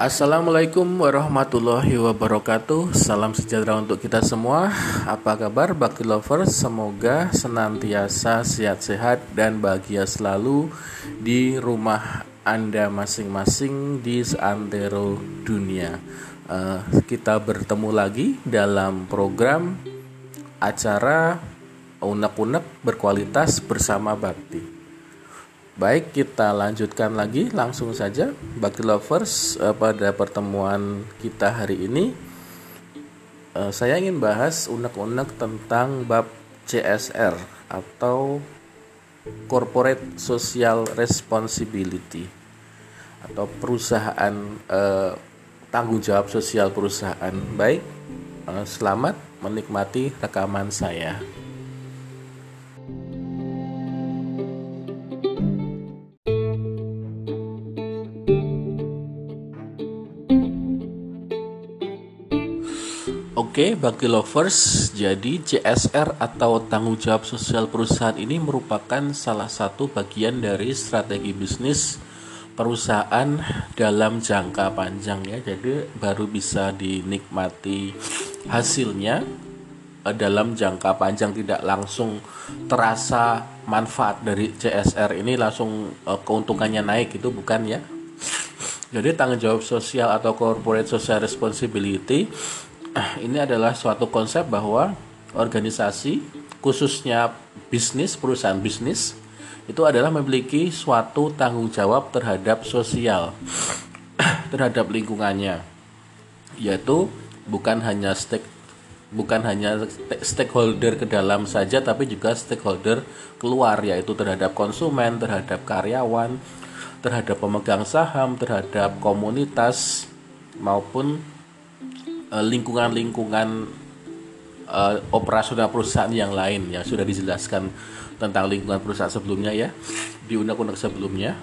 Assalamualaikum warahmatullahi wabarakatuh. Salam sejahtera untuk kita semua. Apa kabar Bakti Lovers? Semoga senantiasa sehat-sehat dan bahagia selalu Di rumah Anda masing-masing di seantero dunia. Uh, Kita bertemu lagi dalam program acara Unek-unek berkualitas bersama Bakti Baik, kita lanjutkan lagi langsung saja Bakti Lovers eh, pada pertemuan kita hari ini eh, saya ingin bahas unek-unek tentang bab CSR atau Corporate Social Responsibility atau perusahaan eh, tanggung jawab sosial perusahaan. Baik, selamat menikmati rekaman saya. Oke, bagi lovers, jadi CSR atau tanggung jawab sosial perusahaan ini merupakan salah satu bagian dari strategi bisnis perusahaan dalam jangka panjang ya. Jadi baru bisa dinikmati hasilnya eh, dalam jangka panjang tidak langsung terasa manfaat dari CSR ini langsung eh, keuntungannya naik itu bukan ya. Jadi tanggung jawab sosial atau corporate social responsibility ini adalah suatu konsep bahwa organisasi khususnya bisnis perusahaan bisnis itu adalah memiliki suatu tanggung jawab terhadap sosial terhadap lingkungannya. Yaitu bukan hanya stake bukan hanya stakeholder ke dalam saja tapi juga stakeholder keluar yaitu terhadap konsumen, terhadap karyawan, terhadap pemegang saham, terhadap komunitas maupun lingkungan-lingkungan uh, operasional perusahaan yang lain yang sudah dijelaskan tentang lingkungan perusahaan sebelumnya ya di undang-undang sebelumnya.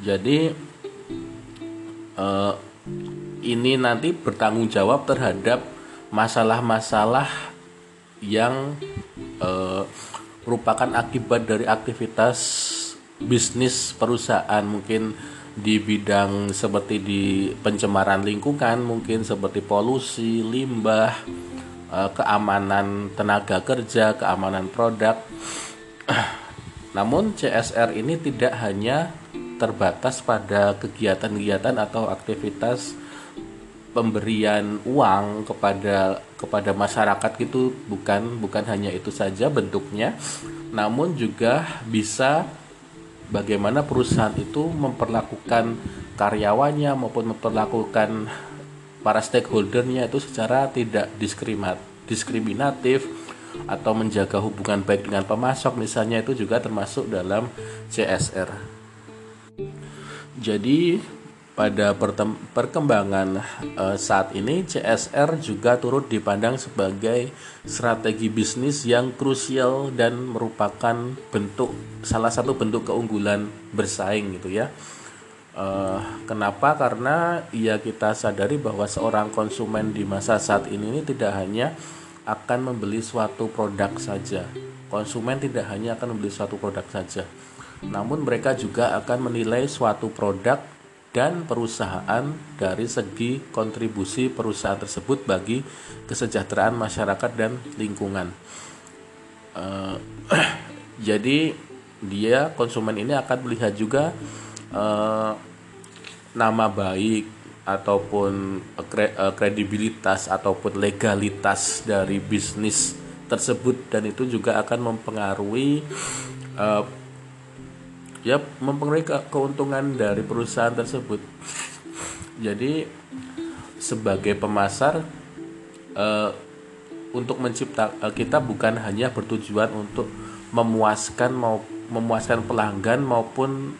Jadi uh, ini nanti bertanggung jawab terhadap masalah-masalah yang uh, merupakan akibat dari aktivitas bisnis perusahaan mungkin di bidang seperti di pencemaran lingkungan mungkin seperti polusi, limbah, eh, keamanan tenaga kerja, keamanan produk. Namun CSR ini tidak hanya terbatas pada kegiatan-kegiatan atau aktivitas pemberian uang kepada kepada masyarakat itu bukan bukan hanya itu saja bentuknya namun juga bisa bagaimana perusahaan itu memperlakukan karyawannya maupun memperlakukan para stakeholdernya itu secara tidak diskriminatif atau menjaga hubungan baik dengan pemasok misalnya itu juga termasuk dalam CSR. Jadi pada perkembangan uh, saat ini CSR juga turut dipandang sebagai strategi bisnis yang krusial dan merupakan bentuk salah satu bentuk keunggulan bersaing gitu ya. Uh, kenapa? Karena ya kita sadari bahwa seorang konsumen di masa saat ini, ini tidak hanya akan membeli suatu produk saja. Konsumen tidak hanya akan membeli suatu produk saja, namun mereka juga akan menilai suatu produk dan perusahaan dari segi kontribusi perusahaan tersebut bagi kesejahteraan masyarakat dan lingkungan. Uh, jadi dia konsumen ini akan melihat juga uh, nama baik ataupun eh, kredibilitas ataupun legalitas dari bisnis tersebut dan itu juga akan mempengaruhi uh, ya mempengaruhi ke keuntungan dari perusahaan tersebut. Jadi sebagai pemasar uh, untuk mencipta uh, kita bukan hanya bertujuan untuk memuaskan mau memuaskan pelanggan maupun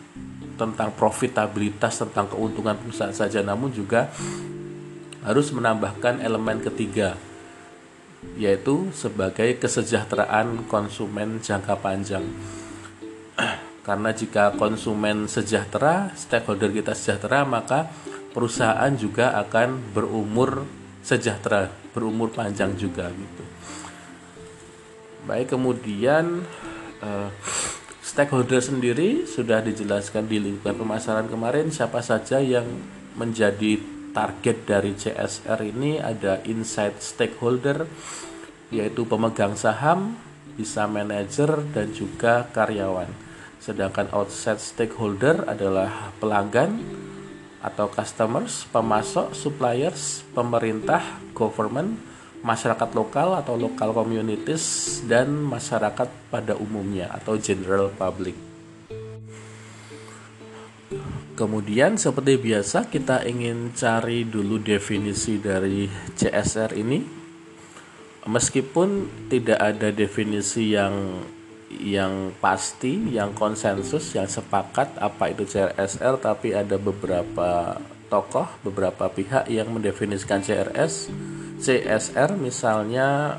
tentang profitabilitas tentang keuntungan perusahaan saja namun juga harus menambahkan elemen ketiga yaitu sebagai kesejahteraan konsumen jangka panjang karena jika konsumen sejahtera, stakeholder kita sejahtera, maka perusahaan juga akan berumur sejahtera, berumur panjang juga gitu. Baik, kemudian eh, Stakeholder sendiri sudah dijelaskan di lingkungan pemasaran kemarin siapa saja yang menjadi target dari CSR ini ada inside stakeholder yaitu pemegang saham, bisa manajer dan juga karyawan. Sedangkan outside stakeholder adalah pelanggan atau customers, pemasok, suppliers, pemerintah, government, masyarakat lokal atau local communities dan masyarakat pada umumnya atau general public. Kemudian seperti biasa kita ingin cari dulu definisi dari CSR ini. Meskipun tidak ada definisi yang yang pasti, yang konsensus, yang sepakat apa itu CSR, tapi ada beberapa tokoh, beberapa pihak yang mendefinisikan CRS CSR misalnya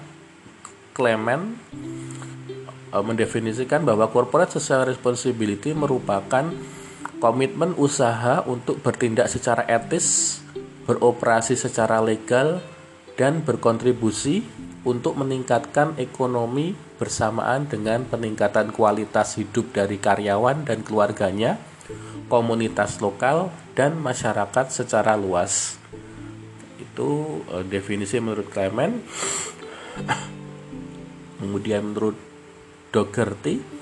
Clement uh, mendefinisikan bahwa corporate social responsibility merupakan komitmen usaha untuk bertindak secara etis, beroperasi secara legal, dan berkontribusi untuk meningkatkan ekonomi bersamaan dengan peningkatan kualitas hidup dari karyawan dan keluarganya, komunitas lokal, dan masyarakat secara luas. Itu uh, definisi menurut Clement. Kemudian menurut Dougherty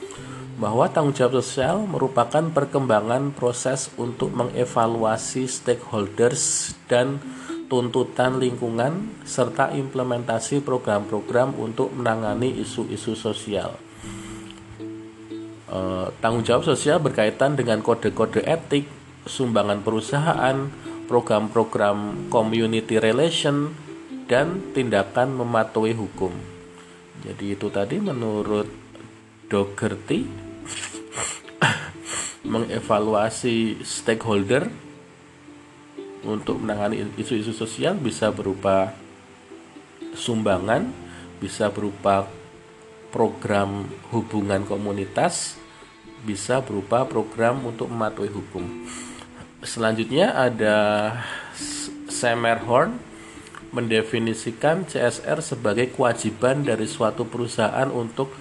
bahwa tanggung jawab sosial merupakan perkembangan proses untuk mengevaluasi stakeholders dan tuntutan lingkungan serta implementasi program-program untuk menangani isu-isu sosial. E, tanggung jawab sosial berkaitan dengan kode-kode etik, sumbangan perusahaan, program-program community relation, dan tindakan mematuhi hukum. Jadi itu tadi menurut Dougherty mengevaluasi stakeholder untuk menangani isu-isu sosial bisa berupa sumbangan, bisa berupa program hubungan komunitas, bisa berupa program untuk mematuhi hukum. Selanjutnya ada Semerhorn mendefinisikan CSR sebagai kewajiban dari suatu perusahaan untuk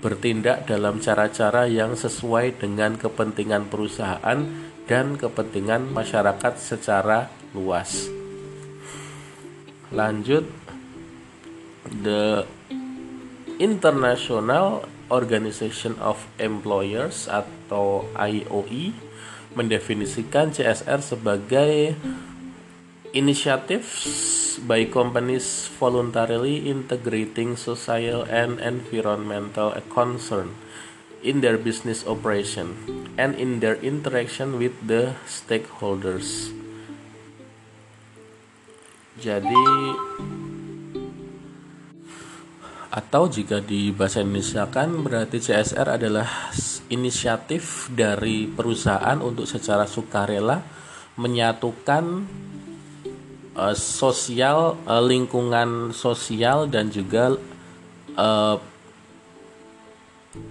bertindak dalam cara-cara yang sesuai dengan kepentingan perusahaan dan kepentingan masyarakat secara luas. Lanjut, the International Organization of Employers atau IOE mendefinisikan CSR sebagai initiative by companies voluntarily integrating social and environmental concern in their business operation and in their interaction with the stakeholders. Jadi atau jika di bahasa Indonesia kan berarti CSR adalah inisiatif dari perusahaan untuk secara sukarela menyatukan uh, sosial uh, lingkungan sosial dan juga uh,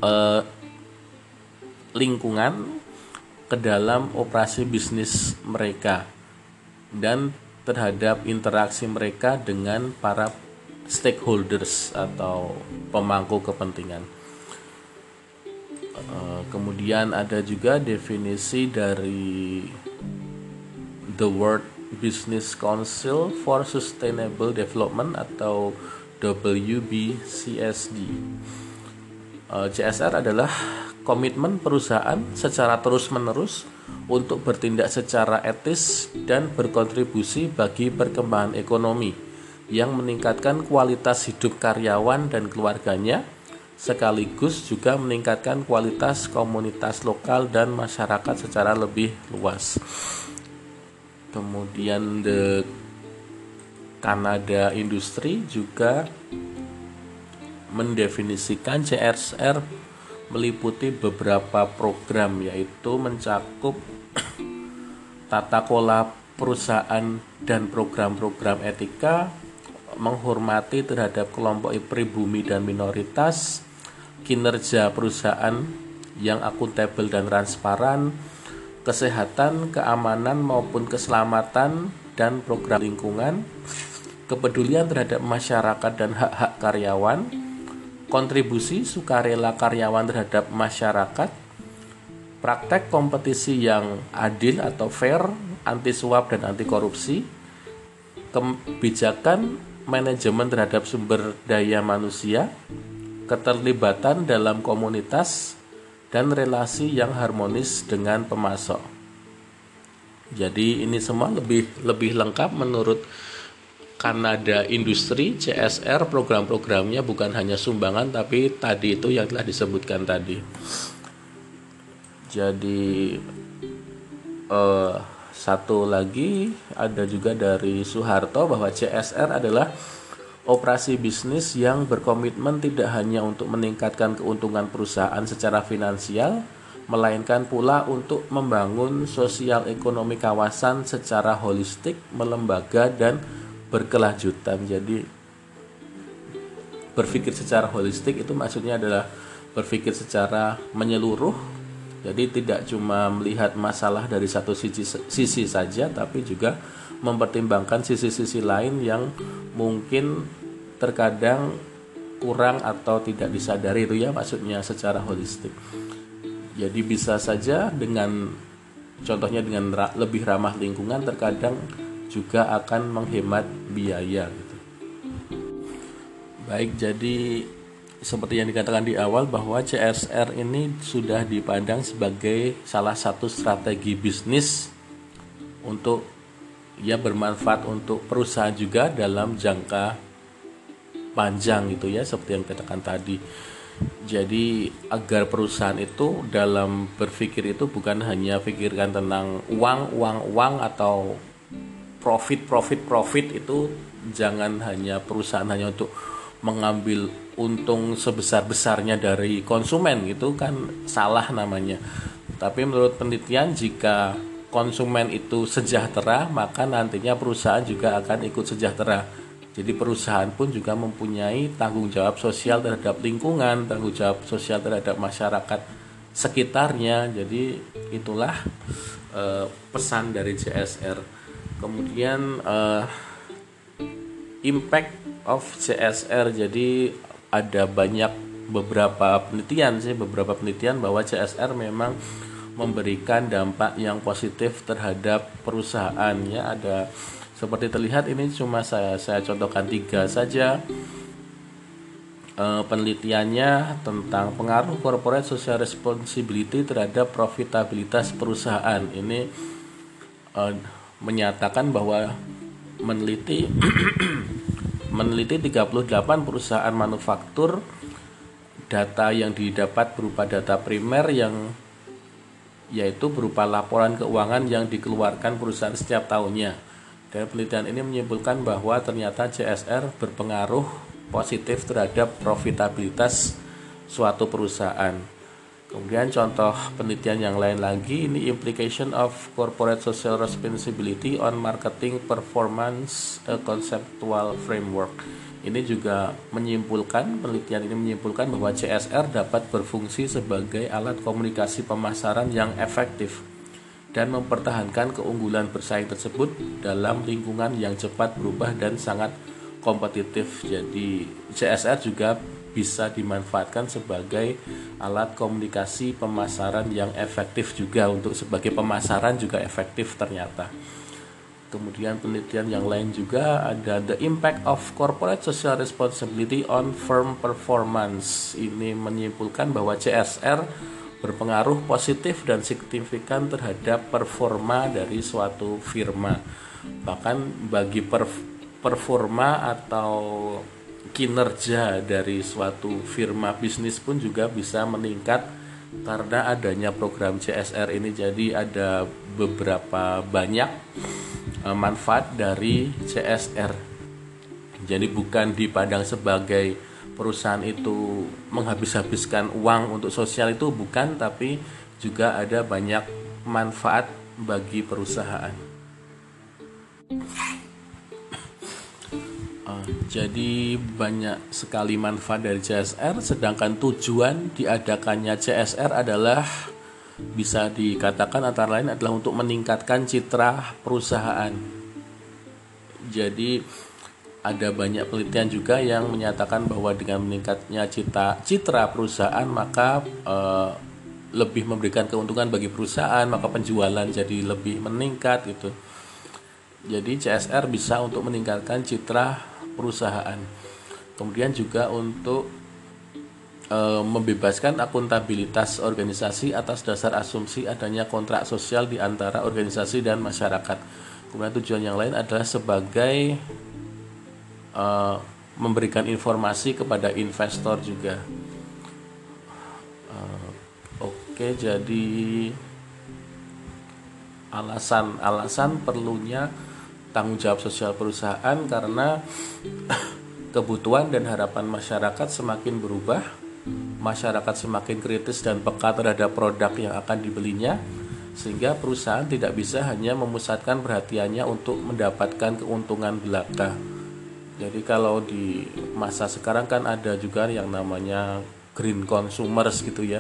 uh, lingkungan ke dalam operasi bisnis mereka. Dan terhadap interaksi mereka dengan para stakeholders atau pemangku kepentingan. Uh, kemudian ada juga definisi dari The World Business Council for Sustainable Development atau WBCSD. Uh, CSR adalah komitmen perusahaan secara terus-menerus untuk bertindak secara etis dan berkontribusi bagi perkembangan ekonomi yang meningkatkan kualitas hidup karyawan dan keluarganya, sekaligus juga meningkatkan kualitas komunitas lokal dan masyarakat secara lebih luas. Kemudian the Kanada Industri juga mendefinisikan CSR meliputi beberapa program yaitu mencakup tata kelola perusahaan dan program-program etika menghormati terhadap kelompok pribumi dan minoritas, kinerja perusahaan yang akuntabel dan transparan, kesehatan, keamanan maupun keselamatan dan program lingkungan, kepedulian terhadap masyarakat dan hak-hak karyawan, kontribusi sukarela karyawan terhadap masyarakat, praktek kompetisi yang adil atau fair, anti suap dan anti korupsi, kebijakan manajemen terhadap sumber daya manusia, keterlibatan dalam komunitas, dan relasi yang harmonis dengan pemasok. Jadi ini semua lebih lebih lengkap menurut Kanada Industri CSR program-programnya bukan hanya sumbangan tapi tadi itu yang telah disebutkan tadi. Jadi uh, satu lagi ada juga dari Soeharto bahwa CSR adalah operasi bisnis yang berkomitmen tidak hanya untuk meningkatkan keuntungan perusahaan secara finansial, melainkan pula untuk membangun sosial ekonomi kawasan secara holistik, melembaga dan berkelanjutan. Jadi berpikir secara holistik itu maksudnya adalah berpikir secara menyeluruh jadi tidak cuma melihat masalah dari satu sisi, sisi saja, tapi juga mempertimbangkan sisi-sisi lain yang mungkin terkadang kurang atau tidak disadari itu ya maksudnya secara holistik. Jadi bisa saja dengan contohnya dengan lebih ramah lingkungan terkadang juga akan menghemat biaya gitu. Baik, jadi seperti yang dikatakan di awal bahwa CSR ini sudah dipandang sebagai salah satu strategi bisnis untuk ya bermanfaat untuk perusahaan juga dalam jangka panjang gitu ya seperti yang dikatakan tadi. Jadi agar perusahaan itu dalam berpikir itu bukan hanya pikirkan tentang uang, uang, uang atau profit, profit, profit itu jangan hanya perusahaan hanya untuk mengambil untung sebesar-besarnya dari konsumen itu kan salah namanya. Tapi menurut penelitian jika konsumen itu sejahtera, maka nantinya perusahaan juga akan ikut sejahtera. Jadi perusahaan pun juga mempunyai tanggung jawab sosial terhadap lingkungan, tanggung jawab sosial terhadap masyarakat sekitarnya. Jadi itulah uh, pesan dari CSR. Kemudian uh, impact of CSR. Jadi ada banyak beberapa penelitian sih beberapa penelitian bahwa CSR memang memberikan dampak yang positif terhadap perusahaan ya. Ada seperti terlihat ini cuma saya saya contohkan tiga saja. E, penelitiannya tentang pengaruh corporate social responsibility terhadap profitabilitas perusahaan. Ini e, menyatakan bahwa meneliti meneliti 38 perusahaan manufaktur data yang didapat berupa data primer yang yaitu berupa laporan keuangan yang dikeluarkan perusahaan setiap tahunnya. Dan penelitian ini menyimpulkan bahwa ternyata CSR berpengaruh positif terhadap profitabilitas suatu perusahaan. Kemudian contoh penelitian yang lain lagi ini implication of corporate social responsibility on marketing performance a conceptual framework. Ini juga menyimpulkan penelitian ini menyimpulkan bahwa CSR dapat berfungsi sebagai alat komunikasi pemasaran yang efektif dan mempertahankan keunggulan bersaing tersebut dalam lingkungan yang cepat berubah dan sangat kompetitif. Jadi CSR juga bisa dimanfaatkan sebagai alat komunikasi pemasaran yang efektif juga untuk sebagai pemasaran juga efektif ternyata. Kemudian penelitian yang lain juga ada the impact of corporate social responsibility on firm performance. Ini menyimpulkan bahwa CSR berpengaruh positif dan signifikan terhadap performa dari suatu firma. Bahkan bagi performa atau kinerja dari suatu firma bisnis pun juga bisa meningkat karena adanya program CSR ini. Jadi ada beberapa banyak eh, manfaat dari CSR jadi bukan dipandang sebagai perusahaan itu menghabis-habiskan uang untuk sosial itu bukan tapi juga ada banyak manfaat bagi perusahaan jadi banyak sekali manfaat dari CSR sedangkan tujuan diadakannya CSR adalah bisa dikatakan antara lain adalah untuk meningkatkan citra perusahaan. Jadi ada banyak penelitian juga yang menyatakan bahwa dengan meningkatnya citra citra perusahaan maka eh, lebih memberikan keuntungan bagi perusahaan maka penjualan jadi lebih meningkat gitu jadi CSR bisa untuk meningkatkan citra perusahaan. Kemudian juga untuk e, membebaskan akuntabilitas organisasi atas dasar asumsi adanya kontrak sosial di antara organisasi dan masyarakat. Kemudian tujuan yang lain adalah sebagai e, memberikan informasi kepada investor juga. Oke, jadi alasan-alasan perlunya tanggung jawab sosial perusahaan karena kebutuhan dan harapan masyarakat semakin berubah, masyarakat semakin kritis dan peka terhadap produk yang akan dibelinya, sehingga perusahaan tidak bisa hanya memusatkan perhatiannya untuk mendapatkan keuntungan belaka. Jadi kalau di masa sekarang kan ada juga yang namanya green consumers gitu ya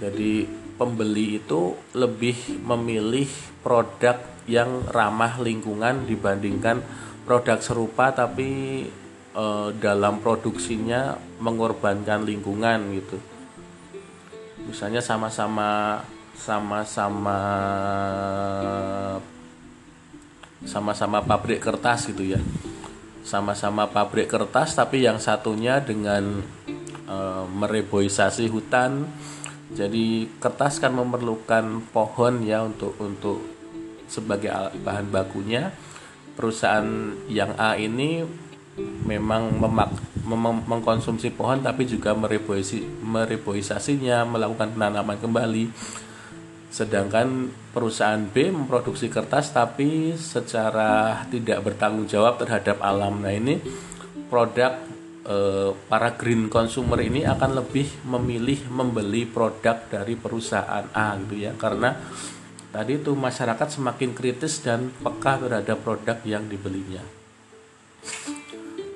jadi pembeli itu lebih memilih produk yang ramah lingkungan dibandingkan produk serupa tapi e, dalam produksinya mengorbankan lingkungan gitu. Misalnya sama-sama sama-sama sama-sama pabrik kertas gitu ya. Sama-sama pabrik kertas tapi yang satunya dengan e, mereboisasi hutan jadi kertas kan memerlukan pohon ya untuk untuk sebagai bahan bakunya. Perusahaan yang A ini memang memak, mem, mengkonsumsi pohon tapi juga mereboisi, mereboisasinya, melakukan penanaman kembali. Sedangkan perusahaan B memproduksi kertas tapi secara tidak bertanggung jawab terhadap alam. Nah, ini produk Eh, para green consumer ini akan lebih memilih membeli produk dari perusahaan A gitu ya. Karena tadi itu masyarakat semakin kritis dan peka terhadap produk yang dibelinya.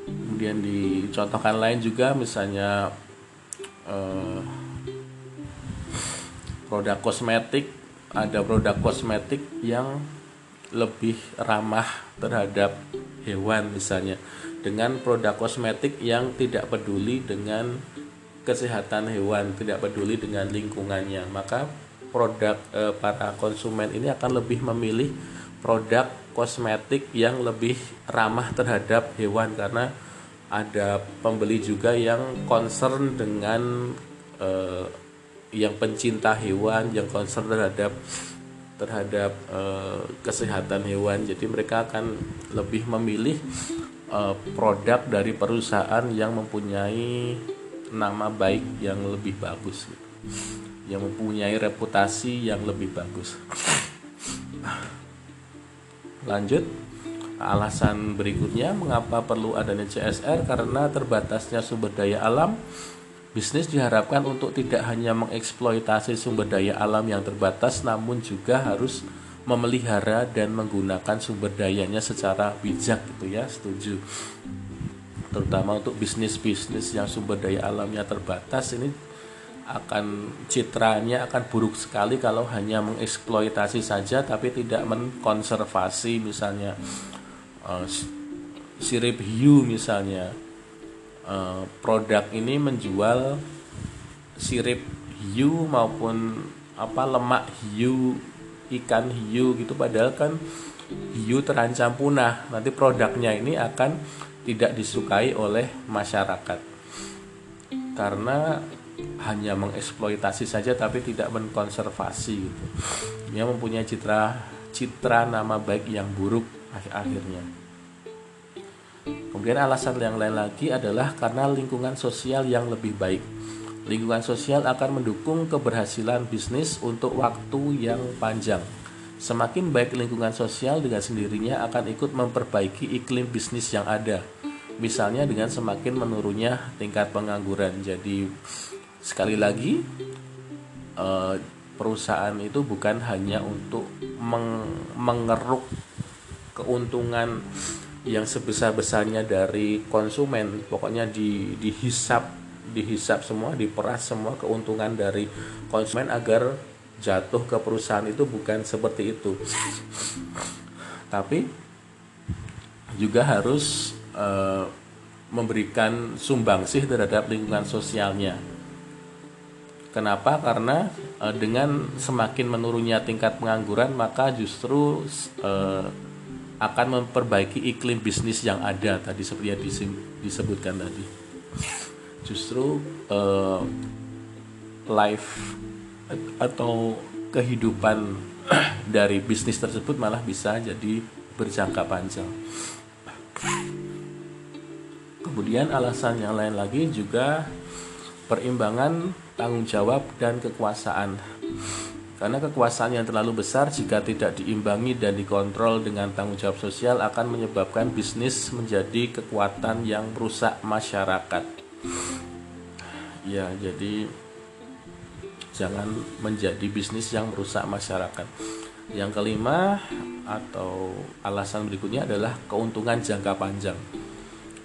Kemudian dicontohkan lain juga misalnya eh, produk kosmetik. Ada produk kosmetik yang lebih ramah terhadap hewan misalnya dengan produk kosmetik yang tidak peduli dengan kesehatan hewan, tidak peduli dengan lingkungannya, maka produk e, para konsumen ini akan lebih memilih produk kosmetik yang lebih ramah terhadap hewan karena ada pembeli juga yang concern dengan e, yang pencinta hewan, yang concern terhadap terhadap e, kesehatan hewan. Jadi mereka akan lebih memilih uh, produk dari perusahaan yang mempunyai nama baik yang lebih bagus. Yang mempunyai reputasi yang lebih bagus. Lanjut. Alasan berikutnya mengapa perlu adanya CSR karena terbatasnya sumber daya alam. Bisnis diharapkan untuk tidak hanya mengeksploitasi sumber daya alam yang terbatas namun juga harus memelihara dan menggunakan sumber dayanya secara bijak gitu ya setuju. Terutama untuk bisnis-bisnis yang sumber daya alamnya terbatas ini akan citranya akan buruk sekali kalau hanya mengeksploitasi saja tapi tidak mengkonservasi misalnya uh, sirip hiu misalnya. Uh, produk ini menjual sirip hiu maupun apa lemak hiu ikan hiu gitu padahal kan hiu terancam punah. Nanti produknya ini akan tidak disukai oleh masyarakat. Karena hanya mengeksploitasi saja tapi tidak mengkonservasi gitu. Dia mempunyai citra citra nama baik yang buruk akhirnya. Kemudian alasan yang lain lagi adalah karena lingkungan sosial yang lebih baik Lingkungan sosial akan mendukung keberhasilan bisnis untuk waktu yang panjang. Semakin baik lingkungan sosial dengan sendirinya akan ikut memperbaiki iklim bisnis yang ada. Misalnya dengan semakin menurunnya tingkat pengangguran. Jadi sekali lagi eh, perusahaan itu bukan hanya untuk mengeruk keuntungan yang sebesar-besarnya dari konsumen, pokoknya di dihisap dihisap semua, diperas semua keuntungan dari konsumen agar jatuh ke perusahaan itu bukan seperti itu. Tapi juga harus e, memberikan sumbangsih terhadap lingkungan sosialnya. Kenapa? Karena e, dengan semakin menurunnya tingkat pengangguran maka justru e, akan memperbaiki iklim bisnis yang ada tadi seperti yang disebutkan tadi. Justru e, life atau kehidupan dari bisnis tersebut malah bisa jadi berjangka panjang. Kemudian alasan yang lain lagi juga perimbangan tanggung jawab dan kekuasaan. Karena kekuasaan yang terlalu besar jika tidak diimbangi dan dikontrol dengan tanggung jawab sosial akan menyebabkan bisnis menjadi kekuatan yang merusak masyarakat. Ya, jadi jangan menjadi bisnis yang merusak masyarakat. Yang kelima atau alasan berikutnya adalah keuntungan jangka panjang.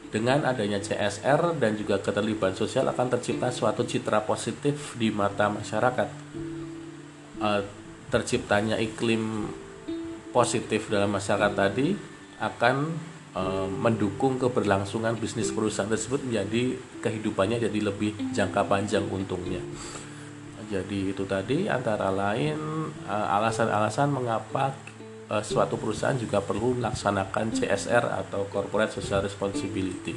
Dengan adanya CSR dan juga keterlibatan sosial akan tercipta suatu citra positif di mata masyarakat. Uh, terciptanya iklim positif dalam masyarakat tadi akan mendukung keberlangsungan bisnis perusahaan tersebut menjadi kehidupannya jadi lebih jangka panjang untungnya. Jadi itu tadi antara lain uh, alasan-alasan mengapa uh, suatu perusahaan juga perlu melaksanakan CSR atau Corporate Social Responsibility.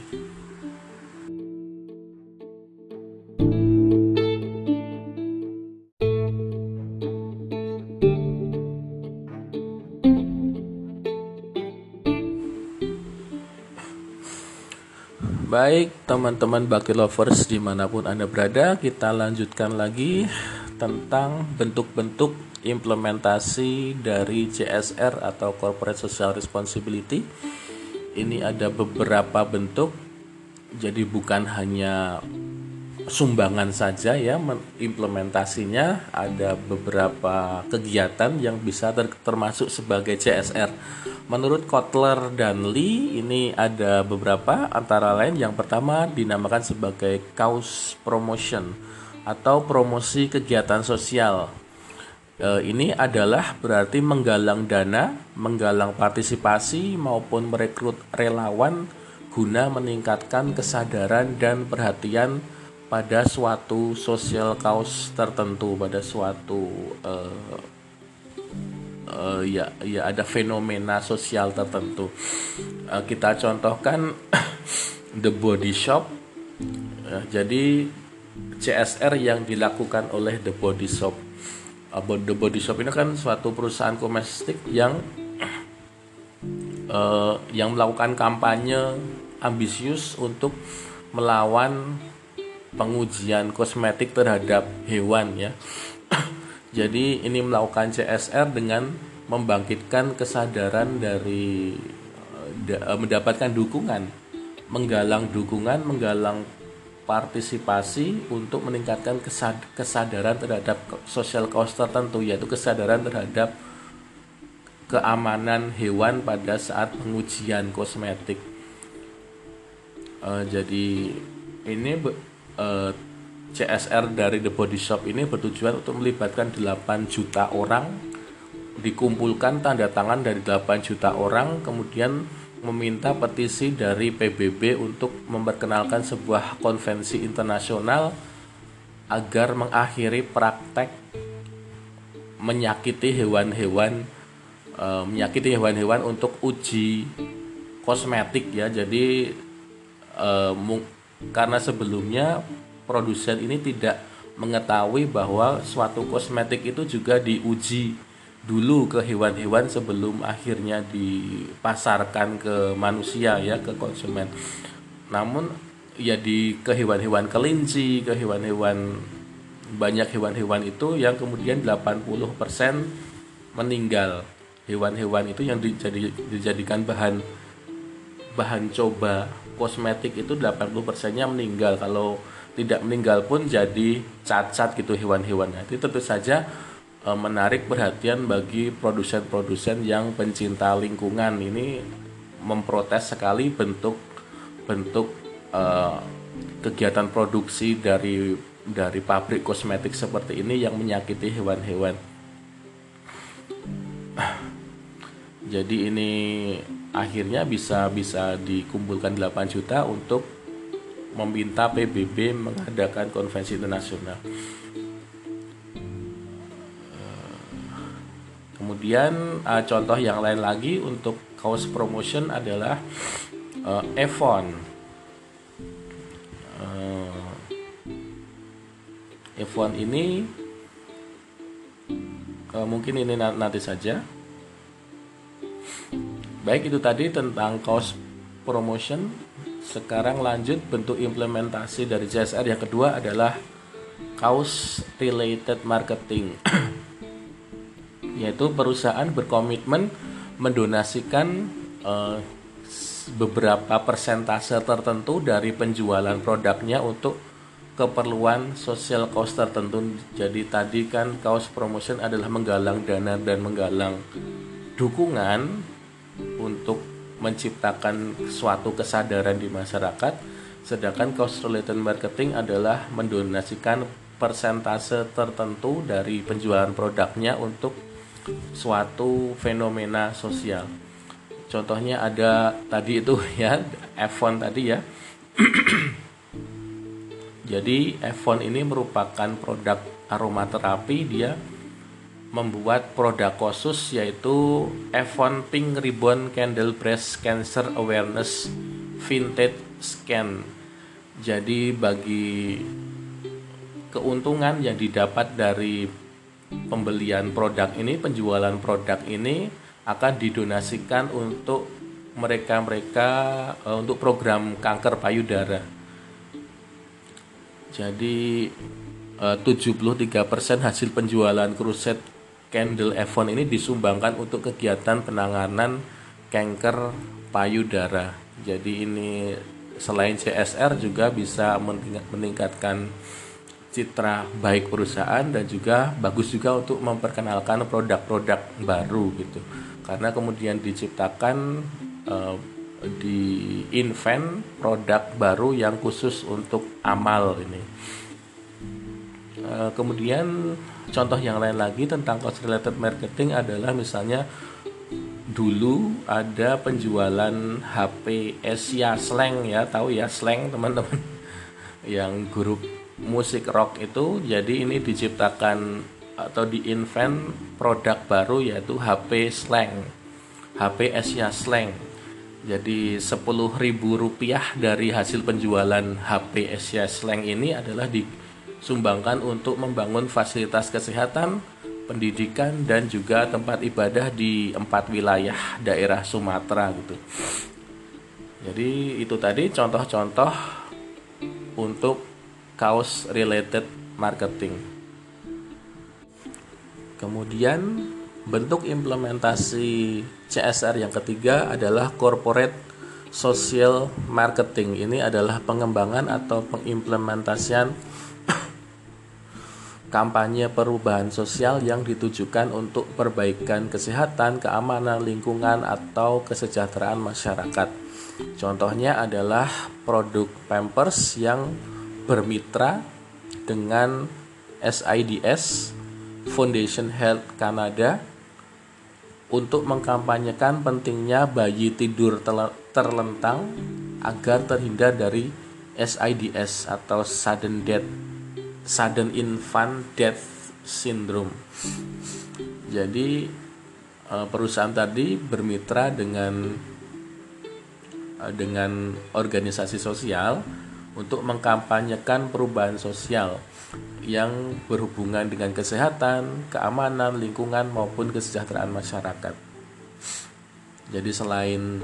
Baik teman-teman Bakti Lovers di mana pun Anda berada Kita lanjutkan lagi tentang bentuk-bentuk implementasi dari CSR atau Corporate Social Responsibility. Ini ada beberapa bentuk, jadi bukan hanya sumbangan saja ya implementasinya ada beberapa kegiatan yang bisa ter termasuk sebagai CSR. Menurut Kotler dan Lee ini ada beberapa antara lain yang pertama dinamakan sebagai cause promotion atau promosi kegiatan sosial. E, ini adalah berarti menggalang dana, menggalang partisipasi maupun merekrut relawan guna meningkatkan kesadaran dan perhatian pada suatu social cause tertentu, pada suatu uh, uh, ya ya ada fenomena sosial tertentu. Uh, kita contohkan the body shop. Uh, jadi CSR yang dilakukan oleh the body shop about the body shop ini kan suatu perusahaan komestik yang uh, yang melakukan kampanye ambisius untuk melawan pengujian kosmetik terhadap hewan ya. Jadi ini melakukan CSR dengan membangkitkan kesadaran dari uh, mendapatkan dukungan, menggalang dukungan, menggalang partisipasi untuk meningkatkan kesadaran terhadap social cause tertentu yaitu kesadaran terhadap keamanan hewan pada saat pengujian kosmetik. Uh, jadi ini uh, eh, CSR dari The Body Shop ini bertujuan untuk melibatkan 8 juta orang dikumpulkan tanda tangan dari 8 juta orang kemudian meminta petisi dari PBB untuk memperkenalkan sebuah konvensi internasional agar mengakhiri praktek menyakiti hewan-hewan e, menyakiti hewan-hewan untuk uji kosmetik ya. Jadi e, karena sebelumnya produsen ini tidak mengetahui bahwa suatu kosmetik itu juga diuji dulu ke hewan-hewan sebelum akhirnya dipasarkan ke manusia ya ke konsumen. Namun ya di ke hewan-hewan kelinci, ke hewan-hewan banyak hewan-hewan itu yang kemudian 80% meninggal. Hewan-hewan itu yang dijadi, dijadikan bahan bahan coba kosmetik itu 80%-nya meninggal. Kalau tidak meninggal pun jadi cacat gitu hewan-hewannya. Itu tentu saja E, menarik perhatian bagi produsen-produsen yang pencinta lingkungan ini memprotes sekali bentuk bentuk uh, kegiatan produksi dari dari pabrik kosmetik seperti ini yang menyakiti hewan-hewan. Jadi ini akhirnya bisa bisa dikumpulkan 8 juta untuk meminta PBB mengadakan konvensi internasional. Eh, kemudian eh, contoh yang lain lagi untuk kaos promotion adalah uh, Avon. Ini mungkin ini nanti saja. Baik itu tadi tentang kaos promotion sekarang lanjut bentuk implementasi dari CSR yang kedua adalah kaos related marketing yaitu perusahaan berkomitmen mendonasikan uh, beberapa persentase tertentu dari penjualan produknya untuk keperluan social cost tertentu. Jadi tadi kan kaos promotion adalah menggalang dana dan menggalang dukungan untuk menciptakan suatu kesadaran di masyarakat. Sedangkan cost related marketing adalah mendonasikan persentase tertentu dari penjualan produknya untuk suatu fenomena sosial. Contohnya ada tadi itu ya, iPhone tadi ya. Jadi iPhone ini merupakan produk aromaterapi dia membuat produk khusus yaitu iPhone Pink Ribbon Candle Breast Cancer Awareness Vintage Scan. Jadi bagi keuntungan yang didapat dari pembelian produk ini, penjualan produk ini akan didonasikan untuk mereka-mereka uh, untuk program kanker payudara. Jadi uh, 73% hasil penjualan kruset candle iPhone ini disumbangkan untuk kegiatan penanganan kanker payudara. Jadi ini selain CSR juga bisa meningkatkan citra baik perusahaan dan juga bagus juga untuk memperkenalkan produk-produk baru gitu karena kemudian diciptakan uh, di invent produk baru yang khusus untuk amal ini uh, kemudian contoh yang lain lagi tentang cost related marketing adalah misalnya dulu ada penjualan HP Asia Slang ya tahu ya slang teman-teman. Yang grup musik rock itu jadi ini diciptakan atau diinvent produk baru yaitu HP slang. HP Asia Slang. Jadi ribu rupiah dari hasil penjualan HP Asia Slang ini adalah disumbangkan untuk membangun fasilitas kesehatan pendidikan dan juga tempat ibadah di empat wilayah daerah Sumatera gitu jadi itu tadi contoh-contoh untuk kaos related marketing. Kemudian bentuk implementasi CSR yang ketiga adalah corporate social marketing. Ini adalah pengembangan atau pengimplementasian kampanye perubahan sosial yang ditujukan untuk perbaikan kesehatan, keamanan lingkungan atau kesejahteraan masyarakat. Contohnya adalah produk Pampers yang bermitra dengan SIDS Foundation Health Canada untuk mengkampanyekan pentingnya bayi tidur terlentang agar terhindar dari SIDS atau sudden death sudden infant death syndrome. Jadi eh, perusahaan tadi bermitra dengan eh, dengan organisasi sosial untuk mengkampanyekan perubahan sosial yang berhubungan dengan kesehatan, keamanan, lingkungan maupun kesejahteraan masyarakat. Jadi selain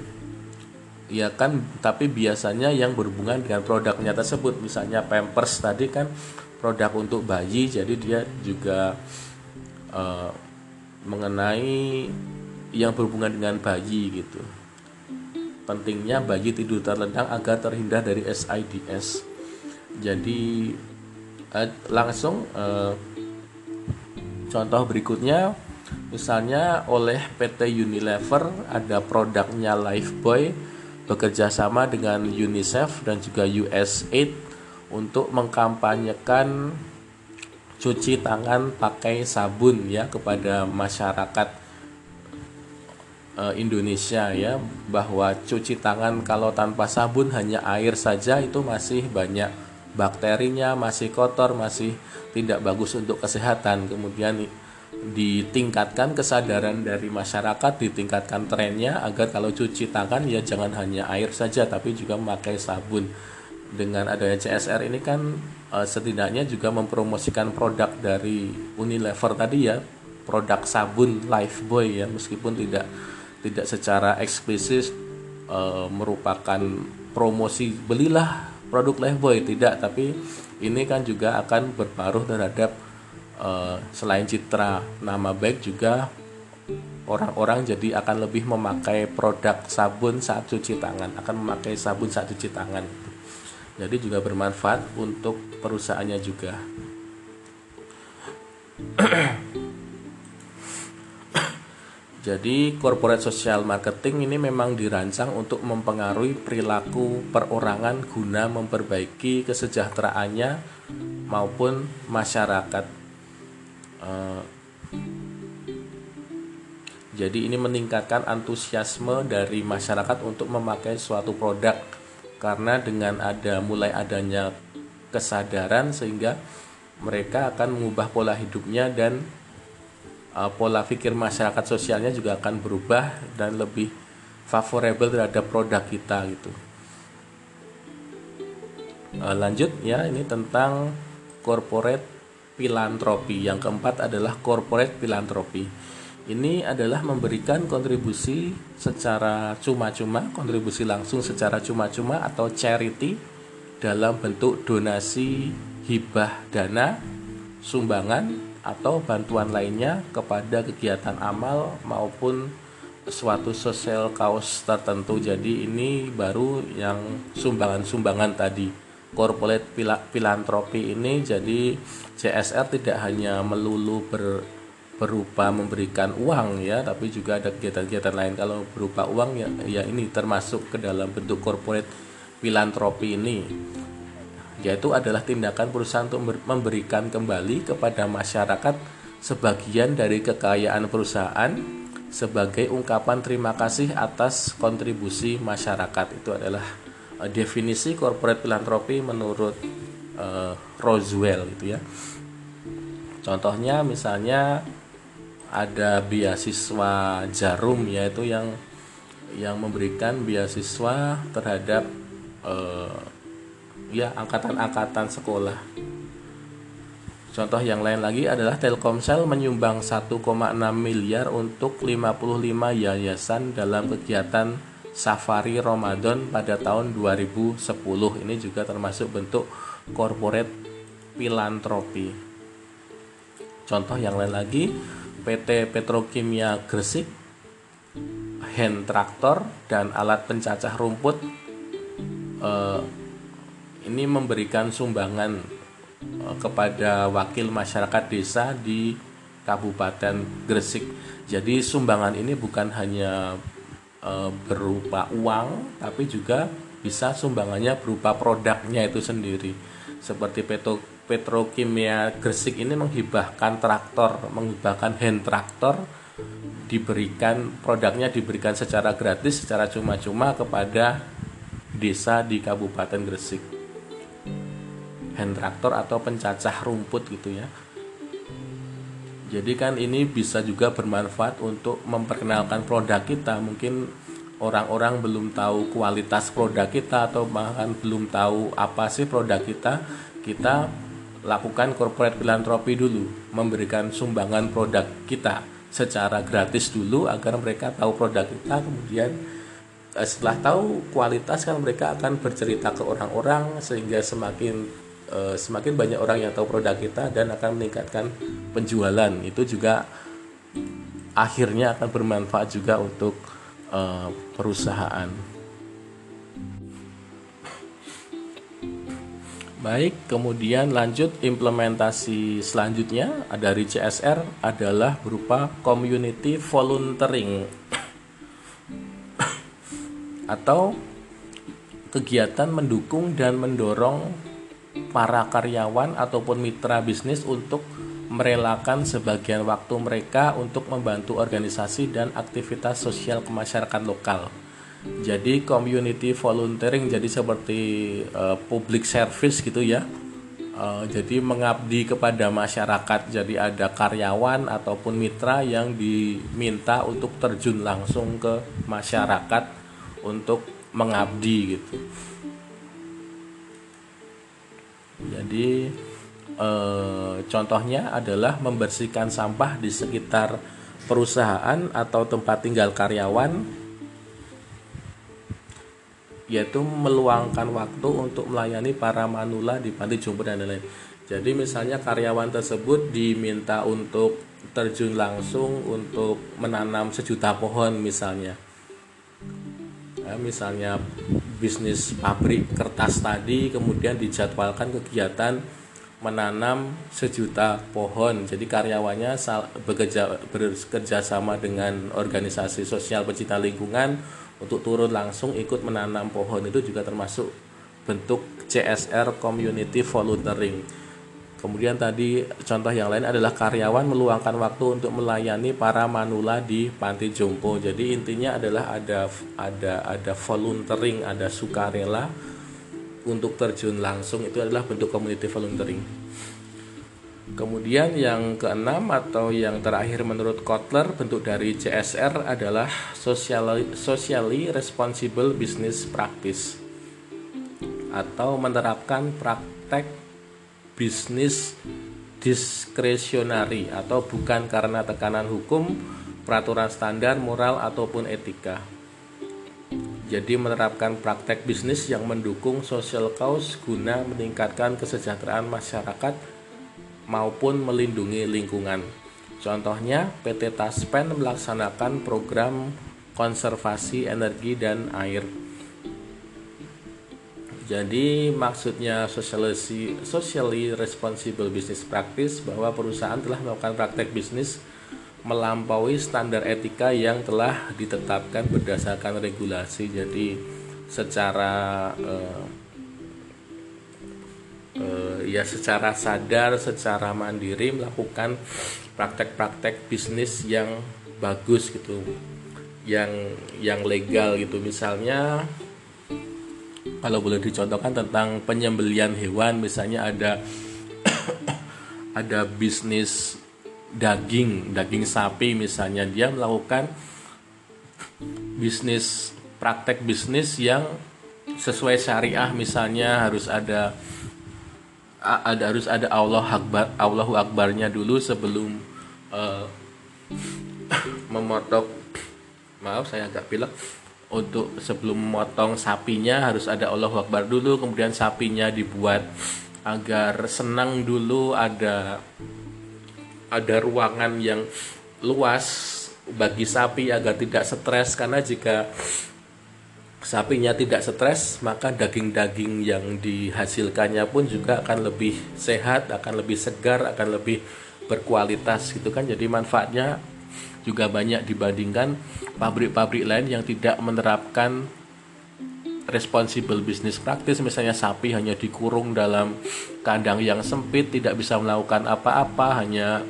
ya kan tapi biasanya yang berhubungan dengan produknya tersebut misalnya Pampers tadi kan produk untuk bayi jadi dia juga uh, mengenai yang berhubungan dengan bayi gitu pentingnya bagi tidur terlentang agar terhindar dari SIDS. Jadi eh, langsung eh, contoh berikutnya misalnya oleh PT Unilever ada produknya Lifebuoy bekerja sama dengan UNICEF dan juga USAID untuk mengkampanyekan cuci tangan pakai sabun ya kepada masyarakat uh, Indonesia ya bahwa cuci tangan kalau tanpa sabun hanya air saja itu masih banyak bakterinya masih kotor masih tidak bagus untuk kesehatan kemudian ditingkatkan kesadaran dari masyarakat, ditingkatkan trennya agar kalau cuci tangan ya jangan hanya air saja tapi juga memakai sabun. Dengan adanya CSR ini kan uh, setidaknya juga mempromosikan produk dari Unilever tadi ya, produk sabun Lifebuoy ya meskipun tidak tidak secara eksplisit uh, merupakan promosi belilah produk Lifebuoy tidak, tapi ini kan juga akan berpengaruh terhadap uh, selain citra nama baik juga orang-orang jadi akan lebih memakai produk sabun saat cuci tangan akan memakai sabun saat cuci tangan jadi juga bermanfaat untuk perusahaannya juga. Jadi corporate social marketing ini memang dirancang untuk mempengaruhi perilaku perorangan guna memperbaiki kesejahteraannya maupun masyarakat. Eh, jadi ini meningkatkan antusiasme dari masyarakat untuk memakai suatu produk karena dengan ada mulai adanya kesadaran sehingga mereka akan mengubah pola hidupnya dan uh, pola pikir masyarakat sosialnya juga akan berubah dan lebih favorable terhadap produk kita gitu. Uh, lanjut ya ini tentang corporate filantropi. Yang keempat adalah corporate filantropi. Ini adalah memberikan kontribusi secara cuma-cuma, kontribusi langsung secara cuma-cuma atau charity dalam bentuk donasi, hibah dana, sumbangan atau bantuan lainnya kepada kegiatan amal maupun suatu sosial kaos tertentu. Jadi ini baru yang sumbangan-sumbangan tadi corporate filantropi ini jadi CSR tidak hanya melulu ber, berupa memberikan uang ya tapi juga ada kegiatan-kegiatan lain kalau berupa uang ya ya ini termasuk ke dalam bentuk corporate filantropi ini yaitu adalah tindakan perusahaan untuk memberikan kembali kepada masyarakat sebagian dari kekayaan perusahaan sebagai ungkapan terima kasih atas kontribusi masyarakat itu adalah uh, definisi corporate filantropi menurut uh, Roswell gitu ya. Contohnya misalnya ada beasiswa Jarum yaitu yang yang memberikan beasiswa terhadap uh, ya angkatan-angkatan sekolah. Contoh yang lain lagi adalah Telkomsel menyumbang 1,6 miliar untuk 55 yayasan dalam kegiatan Safari Ramadan pada tahun 2010 ini juga termasuk bentuk corporate filantropi. Contoh yang lain lagi PT Petrokimia Gresik, hand traktor dan alat pencacah rumput eh, ini memberikan sumbangan eh, kepada wakil masyarakat desa di Kabupaten Gresik. Jadi sumbangan ini bukan hanya e, berupa uang tapi juga bisa sumbangannya berupa produknya itu sendiri seperti petro petrokimia Gresik ini menghibahkan traktor menghibahkan hand traktor diberikan produknya diberikan secara gratis secara cuma-cuma kepada desa di Kabupaten Gresik hand traktor atau pencacah rumput gitu ya jadi kan ini bisa juga bermanfaat untuk memperkenalkan produk kita. Mungkin orang-orang belum tahu kualitas produk kita atau bahkan belum tahu apa sih produk kita. Kita lakukan corporate philanthropy dulu, memberikan sumbangan produk kita secara gratis dulu agar mereka tahu produk kita kemudian eh, setelah tahu kualitas kan mereka akan bercerita ke orang-orang sehingga semakin uh, semakin banyak orang yang tahu produk kita dan akan meningkatkan penjualan itu juga akhirnya akan bermanfaat juga untuk uh, perusahaan. Baik, kemudian lanjut implementasi selanjutnya dari CSR adalah berupa community volunteering atau kegiatan mendukung dan mendorong para karyawan ataupun mitra bisnis untuk merelakan sebagian waktu mereka untuk membantu organisasi dan aktivitas sosial kemasyarakat lokal. Jadi community volunteering jadi seperti uh, public service gitu ya. uh, jadi mengabdi kepada masyarakat. Jadi ada karyawan ataupun mitra yang diminta untuk terjun langsung ke masyarakat untuk mengabdi gitu. Jadi uh, contohnya adalah membersihkan sampah di sekitar perusahaan atau tempat tinggal karyawan yaitu meluangkan waktu untuk melayani para manula di panti jompo dan lain-lain. Jadi misalnya karyawan tersebut diminta untuk terjun langsung untuk menanam sejuta pohon misalnya. Ya, misalnya bisnis pabrik kertas tadi kemudian dijadwalkan kegiatan menanam sejuta pohon. Jadi karyawannya bekerja bekerja sama dengan organisasi sosial pecinta lingkungan untuk turun langsung ikut menanam pohon itu juga termasuk bentuk CSR community volunteering. Kemudian tadi contoh yang lain adalah karyawan meluangkan waktu untuk melayani para manula di panti jompo. Jadi intinya adalah ada ada ada volunteering, ada sukarela untuk terjun langsung itu adalah bentuk community volunteering. Kemudian yang keenam atau yang terakhir menurut Kotler bentuk dari CSR adalah socially, socially responsible business practice atau menerapkan praktek bisnis diskresionari atau bukan karena tekanan hukum, peraturan standar, moral ataupun etika. Jadi menerapkan praktek bisnis yang mendukung social cause guna meningkatkan kesejahteraan masyarakat maupun melindungi lingkungan. Contohnya, PT Taspen melaksanakan program konservasi energi dan air. Jadi maksudnya socially, socially responsible business practice bahwa perusahaan telah melakukan praktek bisnis melampaui standar etika yang telah ditetapkan berdasarkan regulasi. Jadi secara eh, uh, ya secara sadar, secara mandiri melakukan praktek-praktek bisnis yang bagus gitu, yang yang legal gitu. Misalnya kalau boleh dicontohkan tentang penyembelian hewan, misalnya ada ada bisnis daging, daging sapi misalnya dia melakukan bisnis praktek bisnis yang sesuai syariah misalnya harus ada ada harus ada Allah Akbar Allahu Akbarnya dulu sebelum uh, memotong maaf saya agak pilek. Untuk sebelum memotong sapinya harus ada Allahu Akbar dulu kemudian sapinya dibuat agar senang dulu ada ada ruangan yang luas bagi sapi agar tidak stres. Karena jika sapinya tidak stres, maka daging-daging yang dihasilkannya pun juga akan lebih sehat, akan lebih segar, akan lebih berkualitas gitu kan. Jadi manfaatnya juga banyak dibandingkan pabrik-pabrik lain yang tidak menerapkan responsible business practice misalnya sapi hanya dikurung dalam kandang yang sempit tidak bisa melakukan apa-apa hanya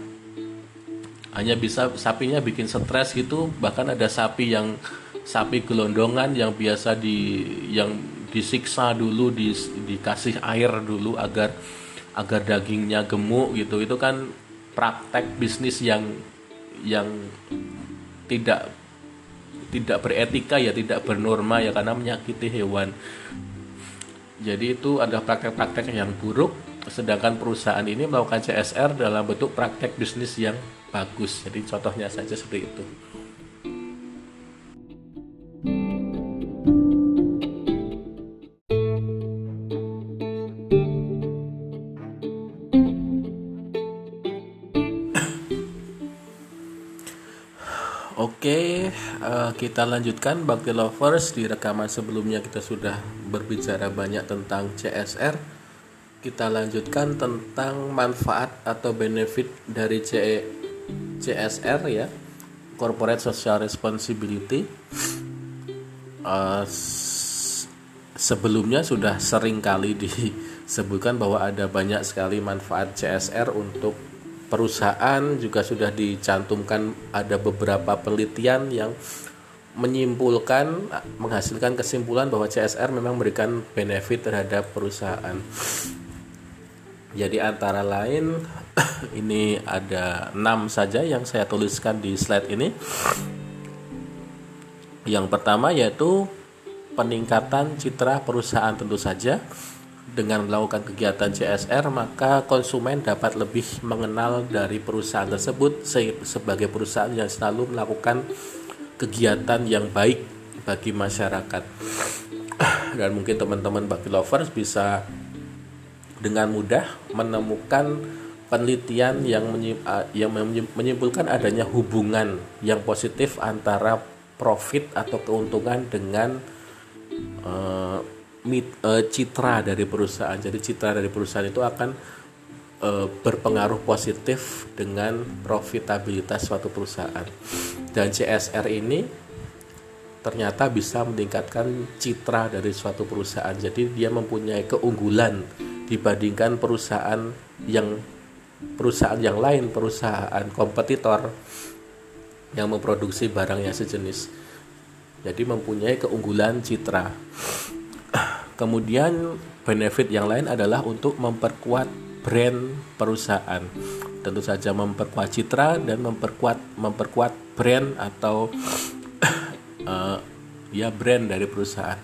hanya bisa sapinya bikin stres gitu bahkan ada sapi yang sapi gelondongan yang biasa di yang disiksa dulu di, dikasih air dulu agar agar dagingnya gemuk gitu. Itu kan praktek bisnis yang yang tidak tidak beretika ya tidak bernorma ya karena menyakiti hewan. Jadi itu ada praktek-praktek yang buruk sedangkan perusahaan ini melakukan CSR dalam bentuk praktek bisnis yang bagus. Jadi contohnya saja seperti itu kita lanjutkan Bakti Lovers di rekaman sebelumnya kita sudah berbicara banyak tentang CSR. Kita lanjutkan tentang manfaat atau benefit dari C CSR ya, Corporate Social Responsibility. Uh, sebelumnya sudah sering kali disebutkan bahwa ada banyak sekali manfaat CSR untuk perusahaan juga sudah dicantumkan ada beberapa penelitian yang menyimpulkan menghasilkan kesimpulan bahwa CSR memang memberikan benefit terhadap perusahaan. Jadi antara lain ini ada enam saja yang saya tuliskan di slide ini. Yang pertama yaitu peningkatan citra perusahaan tentu saja. Dengan melakukan kegiatan CSR, maka konsumen dapat lebih mengenal dari perusahaan tersebut sebagai perusahaan yang selalu melakukan kegiatan yang baik bagi masyarakat. Dan mungkin teman-teman bagi lovers bisa dengan mudah menemukan penelitian yang yang menyimpulkan adanya hubungan yang positif antara profit atau keuntungan dengan uh, mit, uh, citra dari perusahaan. Jadi citra dari perusahaan itu akan uh, berpengaruh positif dengan profitabilitas suatu perusahaan. Dan CSR ini ternyata bisa meningkatkan citra dari suatu perusahaan. Jadi dia mempunyai keunggulan dibandingkan perusahaan yang perusahaan yang lain, perusahaan kompetitor yang memproduksi barang yang sejenis. Jadi mempunyai keunggulan citra. Kemudian benefit yang lain adalah untuk memperkuat brand perusahaan. Tentu saja memperkuat citra dan memperkuat memperkuat brand atau uh, ya brand dari perusahaan.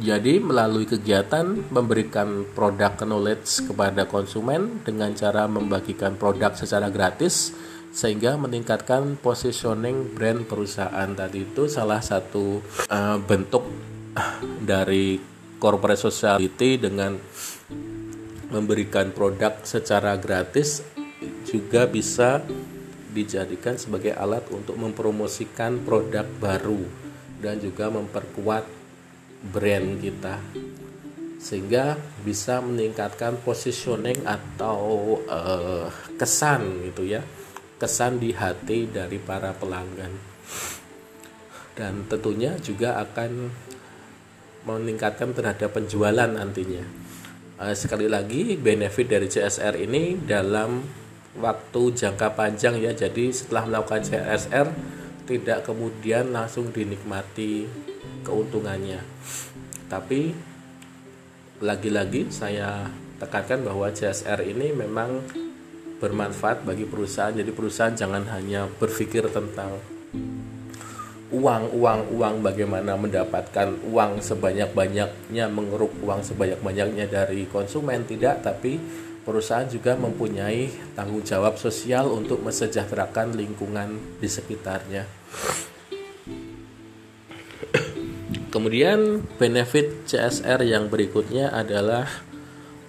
Jadi melalui kegiatan memberikan produk knowledge kepada konsumen dengan cara membagikan produk secara gratis sehingga meningkatkan positioning brand perusahaan tadi itu salah satu uh, bentuk dari corporate society dengan memberikan produk secara gratis juga bisa dijadikan sebagai alat untuk mempromosikan produk baru dan juga memperkuat brand kita. Sehingga bisa meningkatkan positioning atau uh, kesan gitu ya kesan di hati dari para pelanggan. Dan tentunya juga akan meningkatkan terhadap penjualan nantinya sekali lagi benefit dari CSR ini dalam waktu jangka panjang ya jadi setelah melakukan CSR tidak kemudian langsung dinikmati keuntungannya. Tapi lagi-lagi saya tekankan bahwa CSR ini memang bermanfaat bagi perusahaan. Jadi perusahaan jangan hanya berpikir tentang uang, uang, uang bagaimana mendapatkan uang sebanyak-banyaknya, mengeruk uang sebanyak-banyaknya dari konsumen tidak, tapi perusahaan juga mempunyai tanggung jawab sosial untuk mesejahterakan lingkungan di sekitarnya. Kemudian benefit CSR yang berikutnya adalah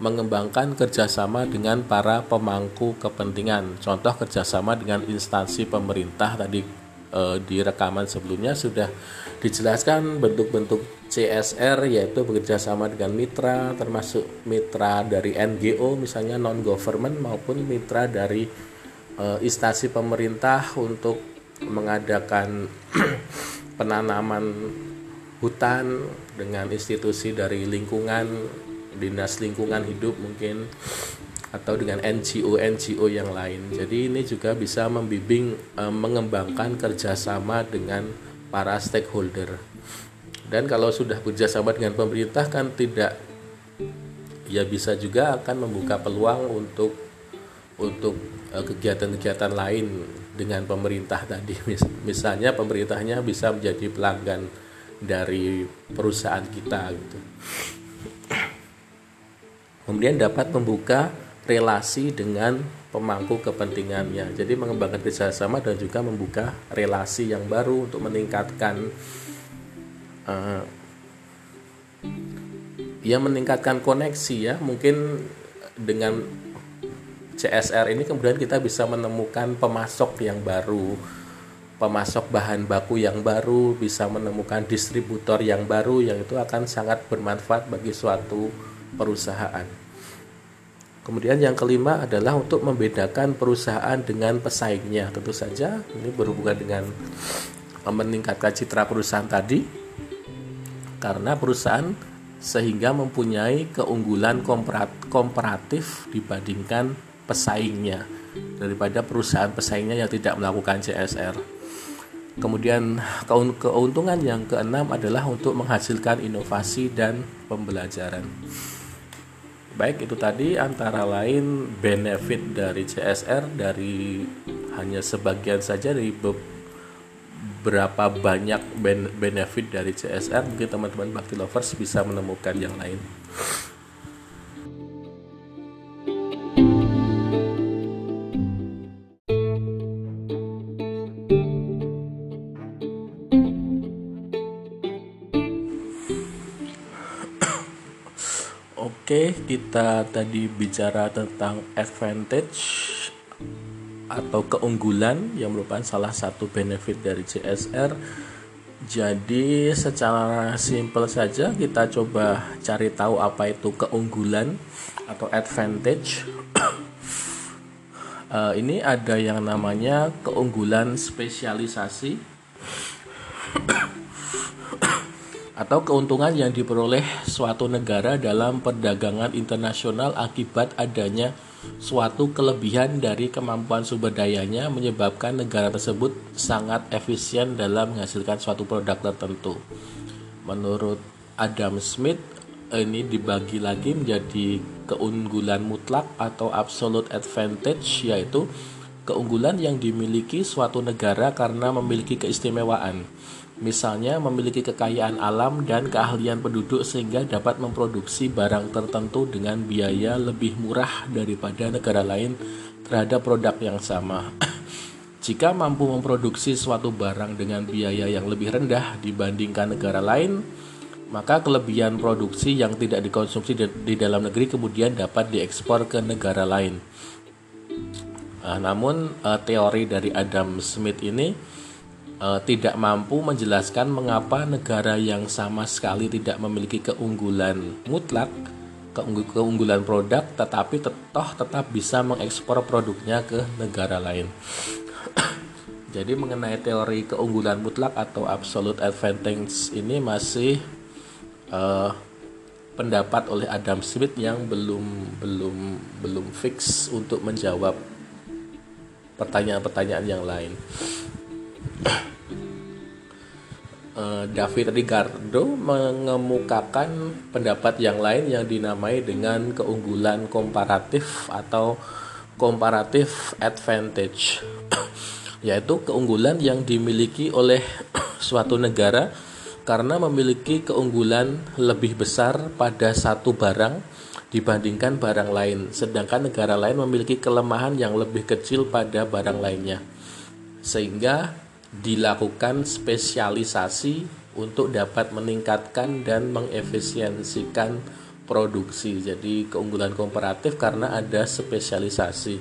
mengembangkan kerjasama dengan para pemangku kepentingan. Contoh kerjasama dengan instansi pemerintah tadi e, di rekaman sebelumnya sudah dijelaskan bentuk-bentuk CSR yaitu bekerjasama dengan mitra termasuk mitra dari NGO misalnya non government maupun mitra dari e, instansi pemerintah untuk mengadakan penanaman hutan dengan institusi dari lingkungan dinas lingkungan hidup mungkin atau dengan NGO NGO yang lain. Jadi ini juga bisa membimbing e, mengembangkan kerjasama dengan para stakeholder. Dan kalau sudah kerjasama dengan pemerintah kan tidak ya bisa juga akan membuka peluang untuk untuk e, kegiatan-kegiatan lain dengan pemerintah tadi. Misalnya pemerintahnya bisa menjadi pelanggan dari perusahaan kita gitu. Kemudian dapat membuka relasi dengan pemangku kepentingannya. Jadi mengembangkan kerjasama dan juga membuka relasi yang baru untuk meningkatkan uh, ya meningkatkan koneksi ya. Mungkin dengan CSR ini kemudian kita bisa menemukan pemasok yang baru pemasok bahan baku yang baru, bisa menemukan distributor yang baru yang itu akan sangat bermanfaat bagi suatu perusahaan. Kemudian yang kelima adalah untuk membedakan perusahaan dengan pesaingnya. Tentu saja ini berhubungan dengan meningkatkan citra perusahaan tadi karena perusahaan sehingga mempunyai keunggulan komparatif dibandingkan pesaingnya daripada perusahaan pesaingnya yang tidak melakukan CSR. Kemudian keuntungan yang keenam adalah untuk menghasilkan inovasi dan pembelajaran. Baik itu tadi antara lain benefit dari CSR dari hanya sebagian saja dari beberapa banyak benefit dari CSR mungkin teman-teman bakti lovers bisa menemukan yang lain. Oke, kita tadi bicara tentang advantage atau keunggulan yang merupakan salah satu benefit dari CSR. Jadi secara simpel saja kita coba cari tahu apa itu keunggulan atau advantage. uh, ini ada yang namanya keunggulan spesialisasi atau keuntungan yang diperoleh suatu negara dalam perdagangan internasional akibat adanya suatu kelebihan dari kemampuan sumber dayanya menyebabkan negara tersebut sangat efisien dalam menghasilkan suatu produk tertentu. Menurut Adam Smith, ini dibagi lagi menjadi keunggulan mutlak atau absolute advantage yaitu keunggulan yang dimiliki suatu negara karena memiliki keistimewaan misalnya memiliki kekayaan alam dan keahlian penduduk sehingga dapat memproduksi barang tertentu dengan biaya lebih murah daripada negara lain terhadap produk yang sama. Jika mampu memproduksi suatu barang dengan biaya yang lebih rendah dibandingkan negara lain, maka kelebihan produksi yang tidak dikonsumsi di dalam negeri kemudian dapat diekspor ke negara lain. Nah, namun eh, teori dari Adam Smith ini e, tidak mampu menjelaskan mengapa negara yang sama sekali tidak memiliki keunggulan mutlak keunggulan produk tetapi toh tetap bisa mengekspor produknya ke negara lain. Jadi mengenai teori keunggulan mutlak atau absolute advantage ini masih uh, pendapat oleh Adam Smith yang belum belum belum fix untuk menjawab pertanyaan-pertanyaan yang lain. Eh, David Ricardo mengemukakan pendapat yang lain yang dinamai dengan keunggulan komparatif atau comparative advantage yaitu keunggulan yang dimiliki oleh suatu negara karena memiliki keunggulan lebih besar pada satu barang dibandingkan barang lain sedangkan negara lain memiliki kelemahan yang lebih kecil pada barang lainnya. Sehingga dilakukan spesialisasi untuk dapat meningkatkan dan mengefisiensikan produksi. Jadi keunggulan komparatif karena ada spesialisasi.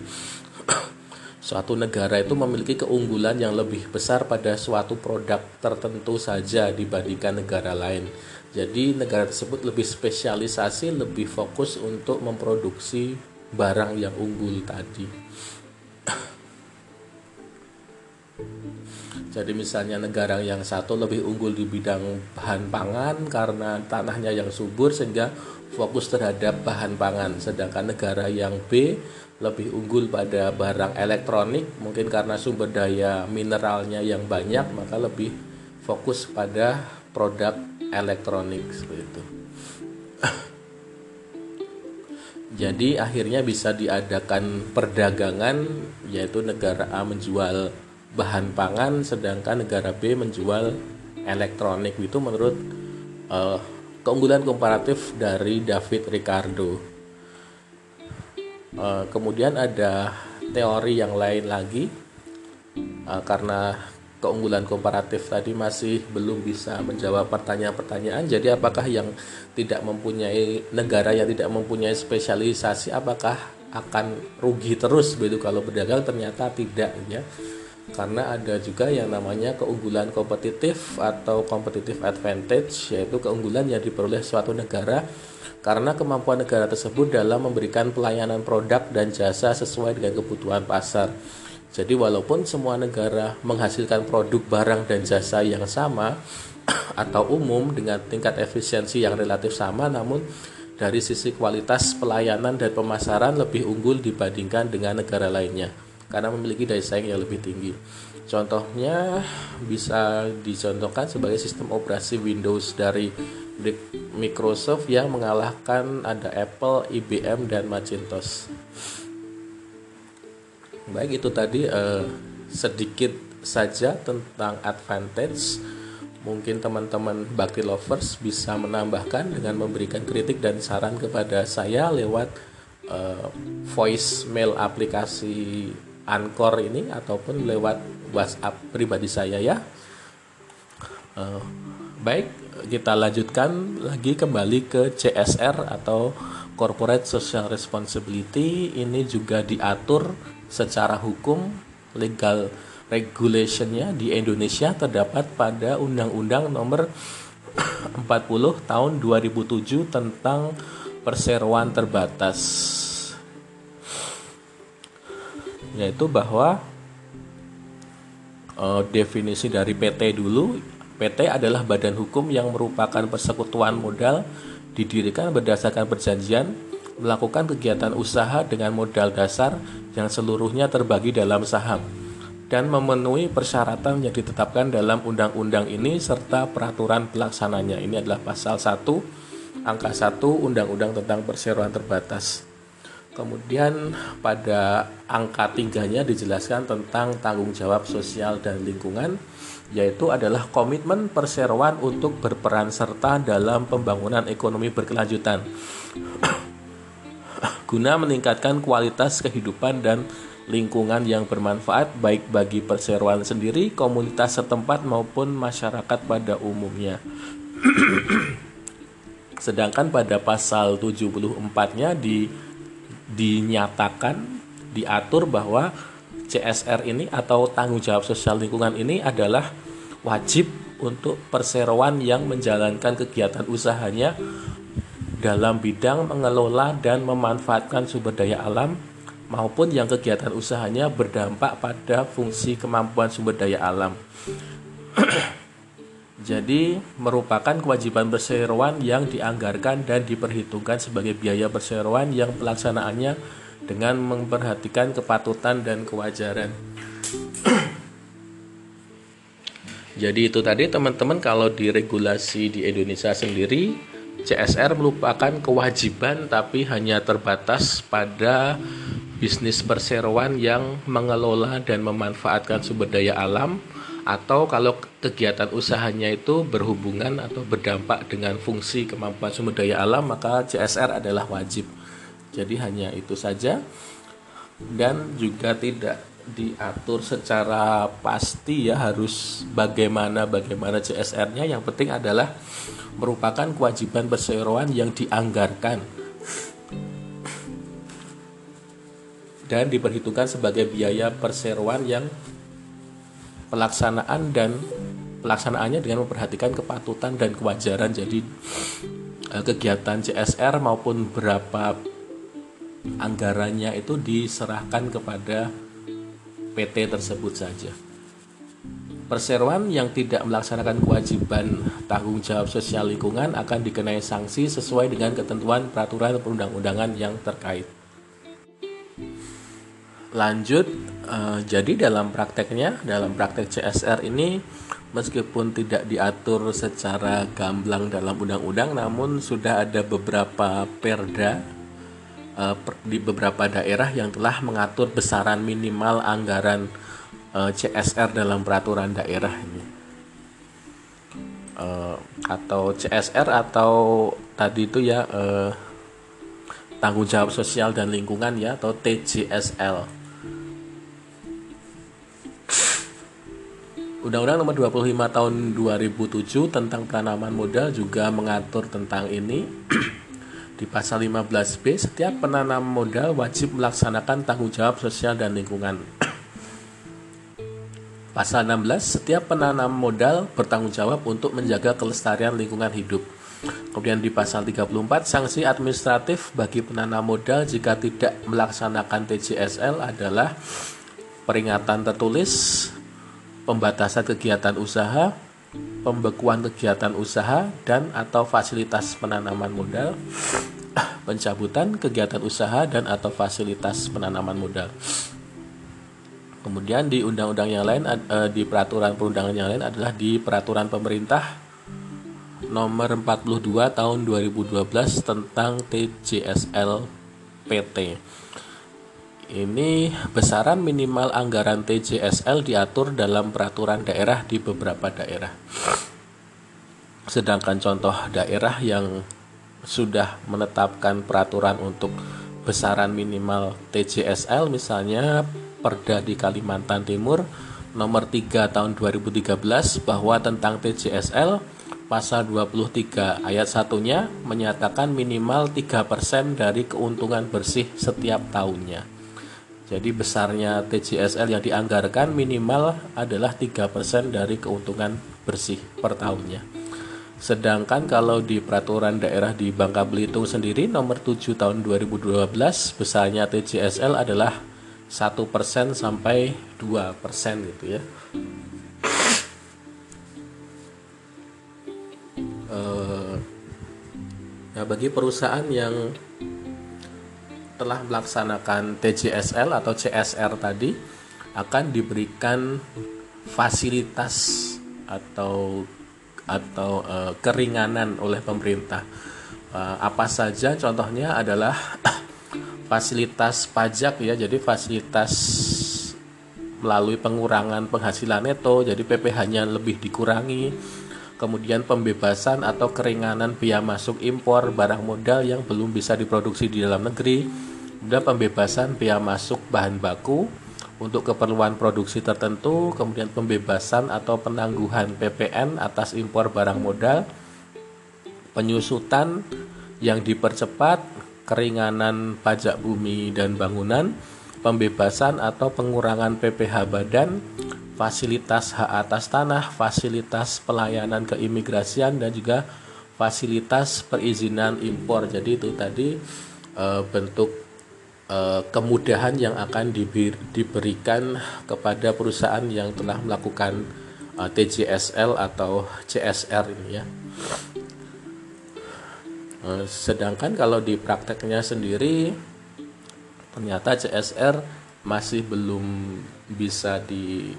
suatu negara itu memiliki keunggulan yang lebih besar pada suatu produk tertentu saja dibandingkan negara lain. Jadi negara tersebut lebih spesialisasi, lebih fokus untuk memproduksi barang yang unggul tadi. Jadi misalnya negara yang satu lebih unggul di bidang bahan pangan karena tanahnya yang subur sehingga fokus terhadap bahan pangan. Sedangkan negara yang B lebih unggul pada barang elektronik mungkin karena sumber daya mineralnya yang banyak maka lebih fokus pada produk elektronik seperti itu. Jadi akhirnya bisa diadakan perdagangan yaitu negara A menjual bahan pangan sedangkan negara B menjual elektronik itu menurut uh, keunggulan komparatif dari David Ricardo. Uh, kemudian ada teori yang lain lagi uh, karena keunggulan komparatif tadi masih belum bisa menjawab pertanyaan-pertanyaan. Jadi apakah yang tidak mempunyai negara yang tidak mempunyai spesialisasi apakah akan rugi terus begitu kalau berdagang ternyata tidak ya karena ada juga yang namanya keunggulan kompetitif atau competitive advantage yaitu keunggulan yang diperoleh suatu negara karena kemampuan negara tersebut dalam memberikan pelayanan produk dan jasa sesuai dengan kebutuhan pasar. Jadi walaupun semua negara menghasilkan produk barang dan jasa yang sama atau umum dengan tingkat efisiensi yang relatif sama namun dari sisi kualitas pelayanan dan pemasaran lebih unggul dibandingkan dengan negara lainnya karena memiliki daya saing yang lebih tinggi. Contohnya bisa dicontohkan sebagai sistem operasi Windows dari Microsoft yang mengalahkan ada Apple, IBM dan Macintosh. Baik itu tadi eh, sedikit saja tentang advantage. Mungkin teman-teman Bakti Lovers bisa menambahkan dengan memberikan kritik dan saran kepada saya lewat uh, voicemail aplikasi Anchor ini ataupun lewat WhatsApp pribadi saya ya. Uh, baik, kita lanjutkan lagi kembali ke CSR atau Corporate Social Responsibility. Ini juga diatur secara hukum legal regulationnya di Indonesia terdapat pada Undang-Undang Nomor 40 Tahun 2007 tentang perseroan terbatas yaitu bahwa uh, definisi dari PT dulu PT adalah badan hukum yang merupakan persekutuan modal didirikan berdasarkan perjanjian melakukan kegiatan usaha dengan modal dasar yang seluruhnya terbagi dalam saham dan memenuhi persyaratan yang ditetapkan dalam undang-undang ini serta peraturan pelaksananya. Ini adalah pasal 1 angka 1 Undang-Undang tentang perseroan terbatas. Kemudian pada angka tiganya dijelaskan tentang tanggung jawab sosial dan lingkungan yaitu adalah komitmen perseroan untuk berperan serta dalam pembangunan ekonomi berkelanjutan guna meningkatkan kualitas kehidupan dan lingkungan yang bermanfaat baik bagi perseroan sendiri, komunitas setempat maupun masyarakat pada umumnya. Sedangkan pada pasal 74-nya di dinyatakan diatur bahwa CSR ini atau tanggung jawab sosial lingkungan ini adalah wajib untuk perseroan yang menjalankan kegiatan usahanya dalam bidang mengelola dan memanfaatkan sumber daya alam maupun yang kegiatan usahanya berdampak pada fungsi kemampuan sumber daya alam. Jadi merupakan kewajiban perseroan yang dianggarkan dan diperhitungkan sebagai biaya perseroan yang pelaksanaannya dengan memperhatikan kepatutan dan kewajaran. Jadi itu tadi teman-teman kalau di regulasi di Indonesia sendiri CSR merupakan kewajiban tapi hanya terbatas pada bisnis perseroan yang mengelola dan memanfaatkan sumber daya alam atau kalau kegiatan usahanya itu berhubungan atau berdampak dengan fungsi kemampuan sumber daya alam maka CSR adalah wajib. Jadi hanya itu saja. Dan juga tidak diatur secara pasti ya harus bagaimana bagaimana CSR-nya yang penting adalah merupakan kewajiban perseroan yang dianggarkan. Dan diperhitungkan sebagai biaya perseroan yang pelaksanaan dan pelaksanaannya dengan memperhatikan kepatutan dan kewajaran jadi eh, kegiatan CSR maupun berapa anggarannya itu diserahkan kepada PT tersebut saja. Perseroan yang tidak melaksanakan kewajiban tanggung jawab sosial lingkungan akan dikenai sanksi sesuai dengan ketentuan peraturan perundang-undangan yang terkait lanjut uh, jadi dalam prakteknya dalam praktek CSR ini meskipun tidak diatur secara gamblang dalam undang-undang namun sudah ada beberapa perda uh, di beberapa daerah yang telah mengatur besaran minimal anggaran uh, CSR dalam peraturan daerah ini. Uh, atau CSR atau tadi itu ya uh, tanggung jawab sosial dan lingkungan ya atau TJSL Undang-Undang Nomor 25 Tahun 2007 tentang penanaman modal juga mengatur tentang ini. Di pasal 15B, setiap penanam modal wajib melaksanakan tanggung jawab sosial dan lingkungan. Pasal 16, setiap penanam modal bertanggung jawab untuk menjaga kelestarian lingkungan hidup. Kemudian di pasal 34, sanksi administratif bagi penanam modal jika tidak melaksanakan TJSL adalah peringatan tertulis, pembatasan kegiatan usaha, pembekuan kegiatan usaha dan atau fasilitas penanaman modal, pencabutan kegiatan usaha dan atau fasilitas penanaman modal. Kemudian di undang-undang yang lain, eh, di peraturan perundangan yang lain adalah di peraturan pemerintah nomor 42 tahun 2012 tentang TJSL PT. Ini besaran minimal anggaran TJSL diatur dalam peraturan daerah di beberapa daerah. Sedangkan contoh daerah yang sudah menetapkan peraturan untuk besaran minimal TJSL misalnya Perda di Kalimantan Timur nomor 3 tahun 2013 bahwa tentang TJSL pasal 23 ayat satunya menyatakan minimal 3% dari keuntungan bersih setiap tahunnya. Jadi besarnya TJSL yang dianggarkan minimal adalah 3% dari keuntungan bersih per tahunnya. Sedangkan kalau di peraturan daerah di Bangka Belitung sendiri nomor 7 tahun 2012 besarnya TJSL adalah 1% sampai 2% gitu ya. Eh, nah, bagi perusahaan yang telah melaksanakan TJSL atau CSR tadi akan diberikan fasilitas atau atau e, keringanan oleh pemerintah. E, apa saja contohnya adalah fasilitas pajak ya, jadi fasilitas melalui pengurangan penghasilan neto, jadi PPh-nya lebih dikurangi. Kemudian pembebasan atau keringanan biaya masuk impor barang modal yang belum bisa diproduksi di dalam negeri. Kemudian pembebasan biaya masuk bahan baku untuk keperluan produksi tertentu, kemudian pembebasan atau penangguhan PPN atas impor barang modal, penyusutan yang dipercepat, keringanan pajak bumi dan bangunan, pembebasan atau pengurangan PPh badan, fasilitas hak atas tanah, fasilitas pelayanan keimigrasian dan juga fasilitas perizinan impor. Jadi itu tadi e, bentuk Eh, kemudahan yang akan diberikan kepada perusahaan yang telah melakukan uh, eh, TJSL atau CSR ini ya. Sedangkan kalau di prakteknya sendiri ternyata CSR masih belum bisa di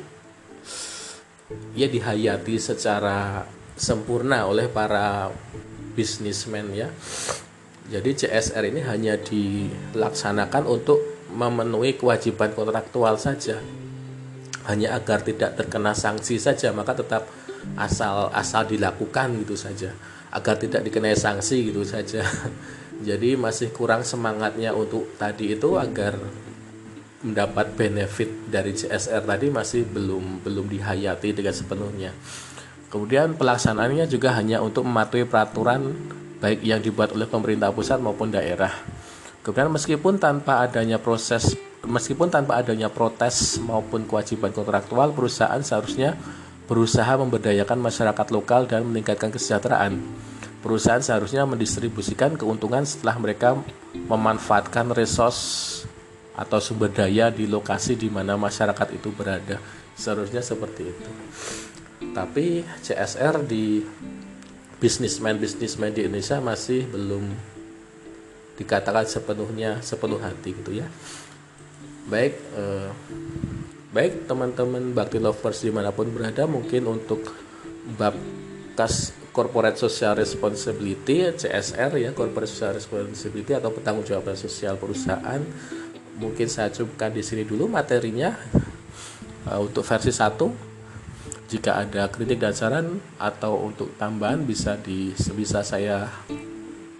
ya dihayati secara sempurna oleh para bisnismen ya jadi CSR ini hanya dilaksanakan untuk memenuhi kewajiban kontraktual saja. Hanya agar tidak terkena sanksi saja, maka tetap asal asal dilakukan gitu saja. Agar tidak dikenai sanksi gitu saja. Jadi masih kurang semangatnya untuk tadi itu agar mendapat benefit dari CSR tadi masih belum belum dihayati dengan sepenuhnya. Kemudian pelaksanaannya juga hanya untuk mematuhi peraturan baik yang dibuat oleh pemerintah pusat maupun daerah. Kemudian meskipun tanpa adanya proses meskipun tanpa adanya protes maupun kewajiban kontraktual, perusahaan seharusnya berusaha memberdayakan masyarakat lokal dan meningkatkan kesejahteraan. Perusahaan seharusnya mendistribusikan keuntungan setelah mereka memanfaatkan resource atau sumber daya di lokasi di mana masyarakat itu berada. Seharusnya seperti itu. Tapi CSR di bisnismen-bisnismen di Indonesia masih belum dikatakan sepenuhnya sepenuh hati gitu ya baik eh, baik teman-teman bakti lovers di mana pun berada mungkin untuk bab kas corporate social responsibility CSR ya corporate social responsibility atau pertanggungjawaban sosial perusahaan. Mungkin saya cukupkan di sini dulu materinya uh, untuk versi 1 jika ada kritik dan saran atau untuk tambahan bisa di bisa saya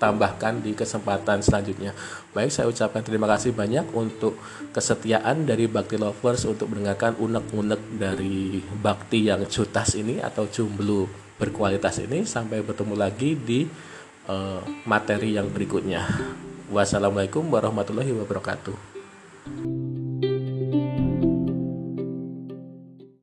tambahkan di kesempatan selanjutnya. Baik, saya ucapkan terima kasih banyak untuk kesetiaan dari Bakti Lovers untuk mendengarkan unek-unek dari Bakti yang cutas ini atau cumblu berkualitas ini. Sampai bertemu lagi di uh, materi yang berikutnya. Wassalamualaikum warahmatullahi wabarakatuh.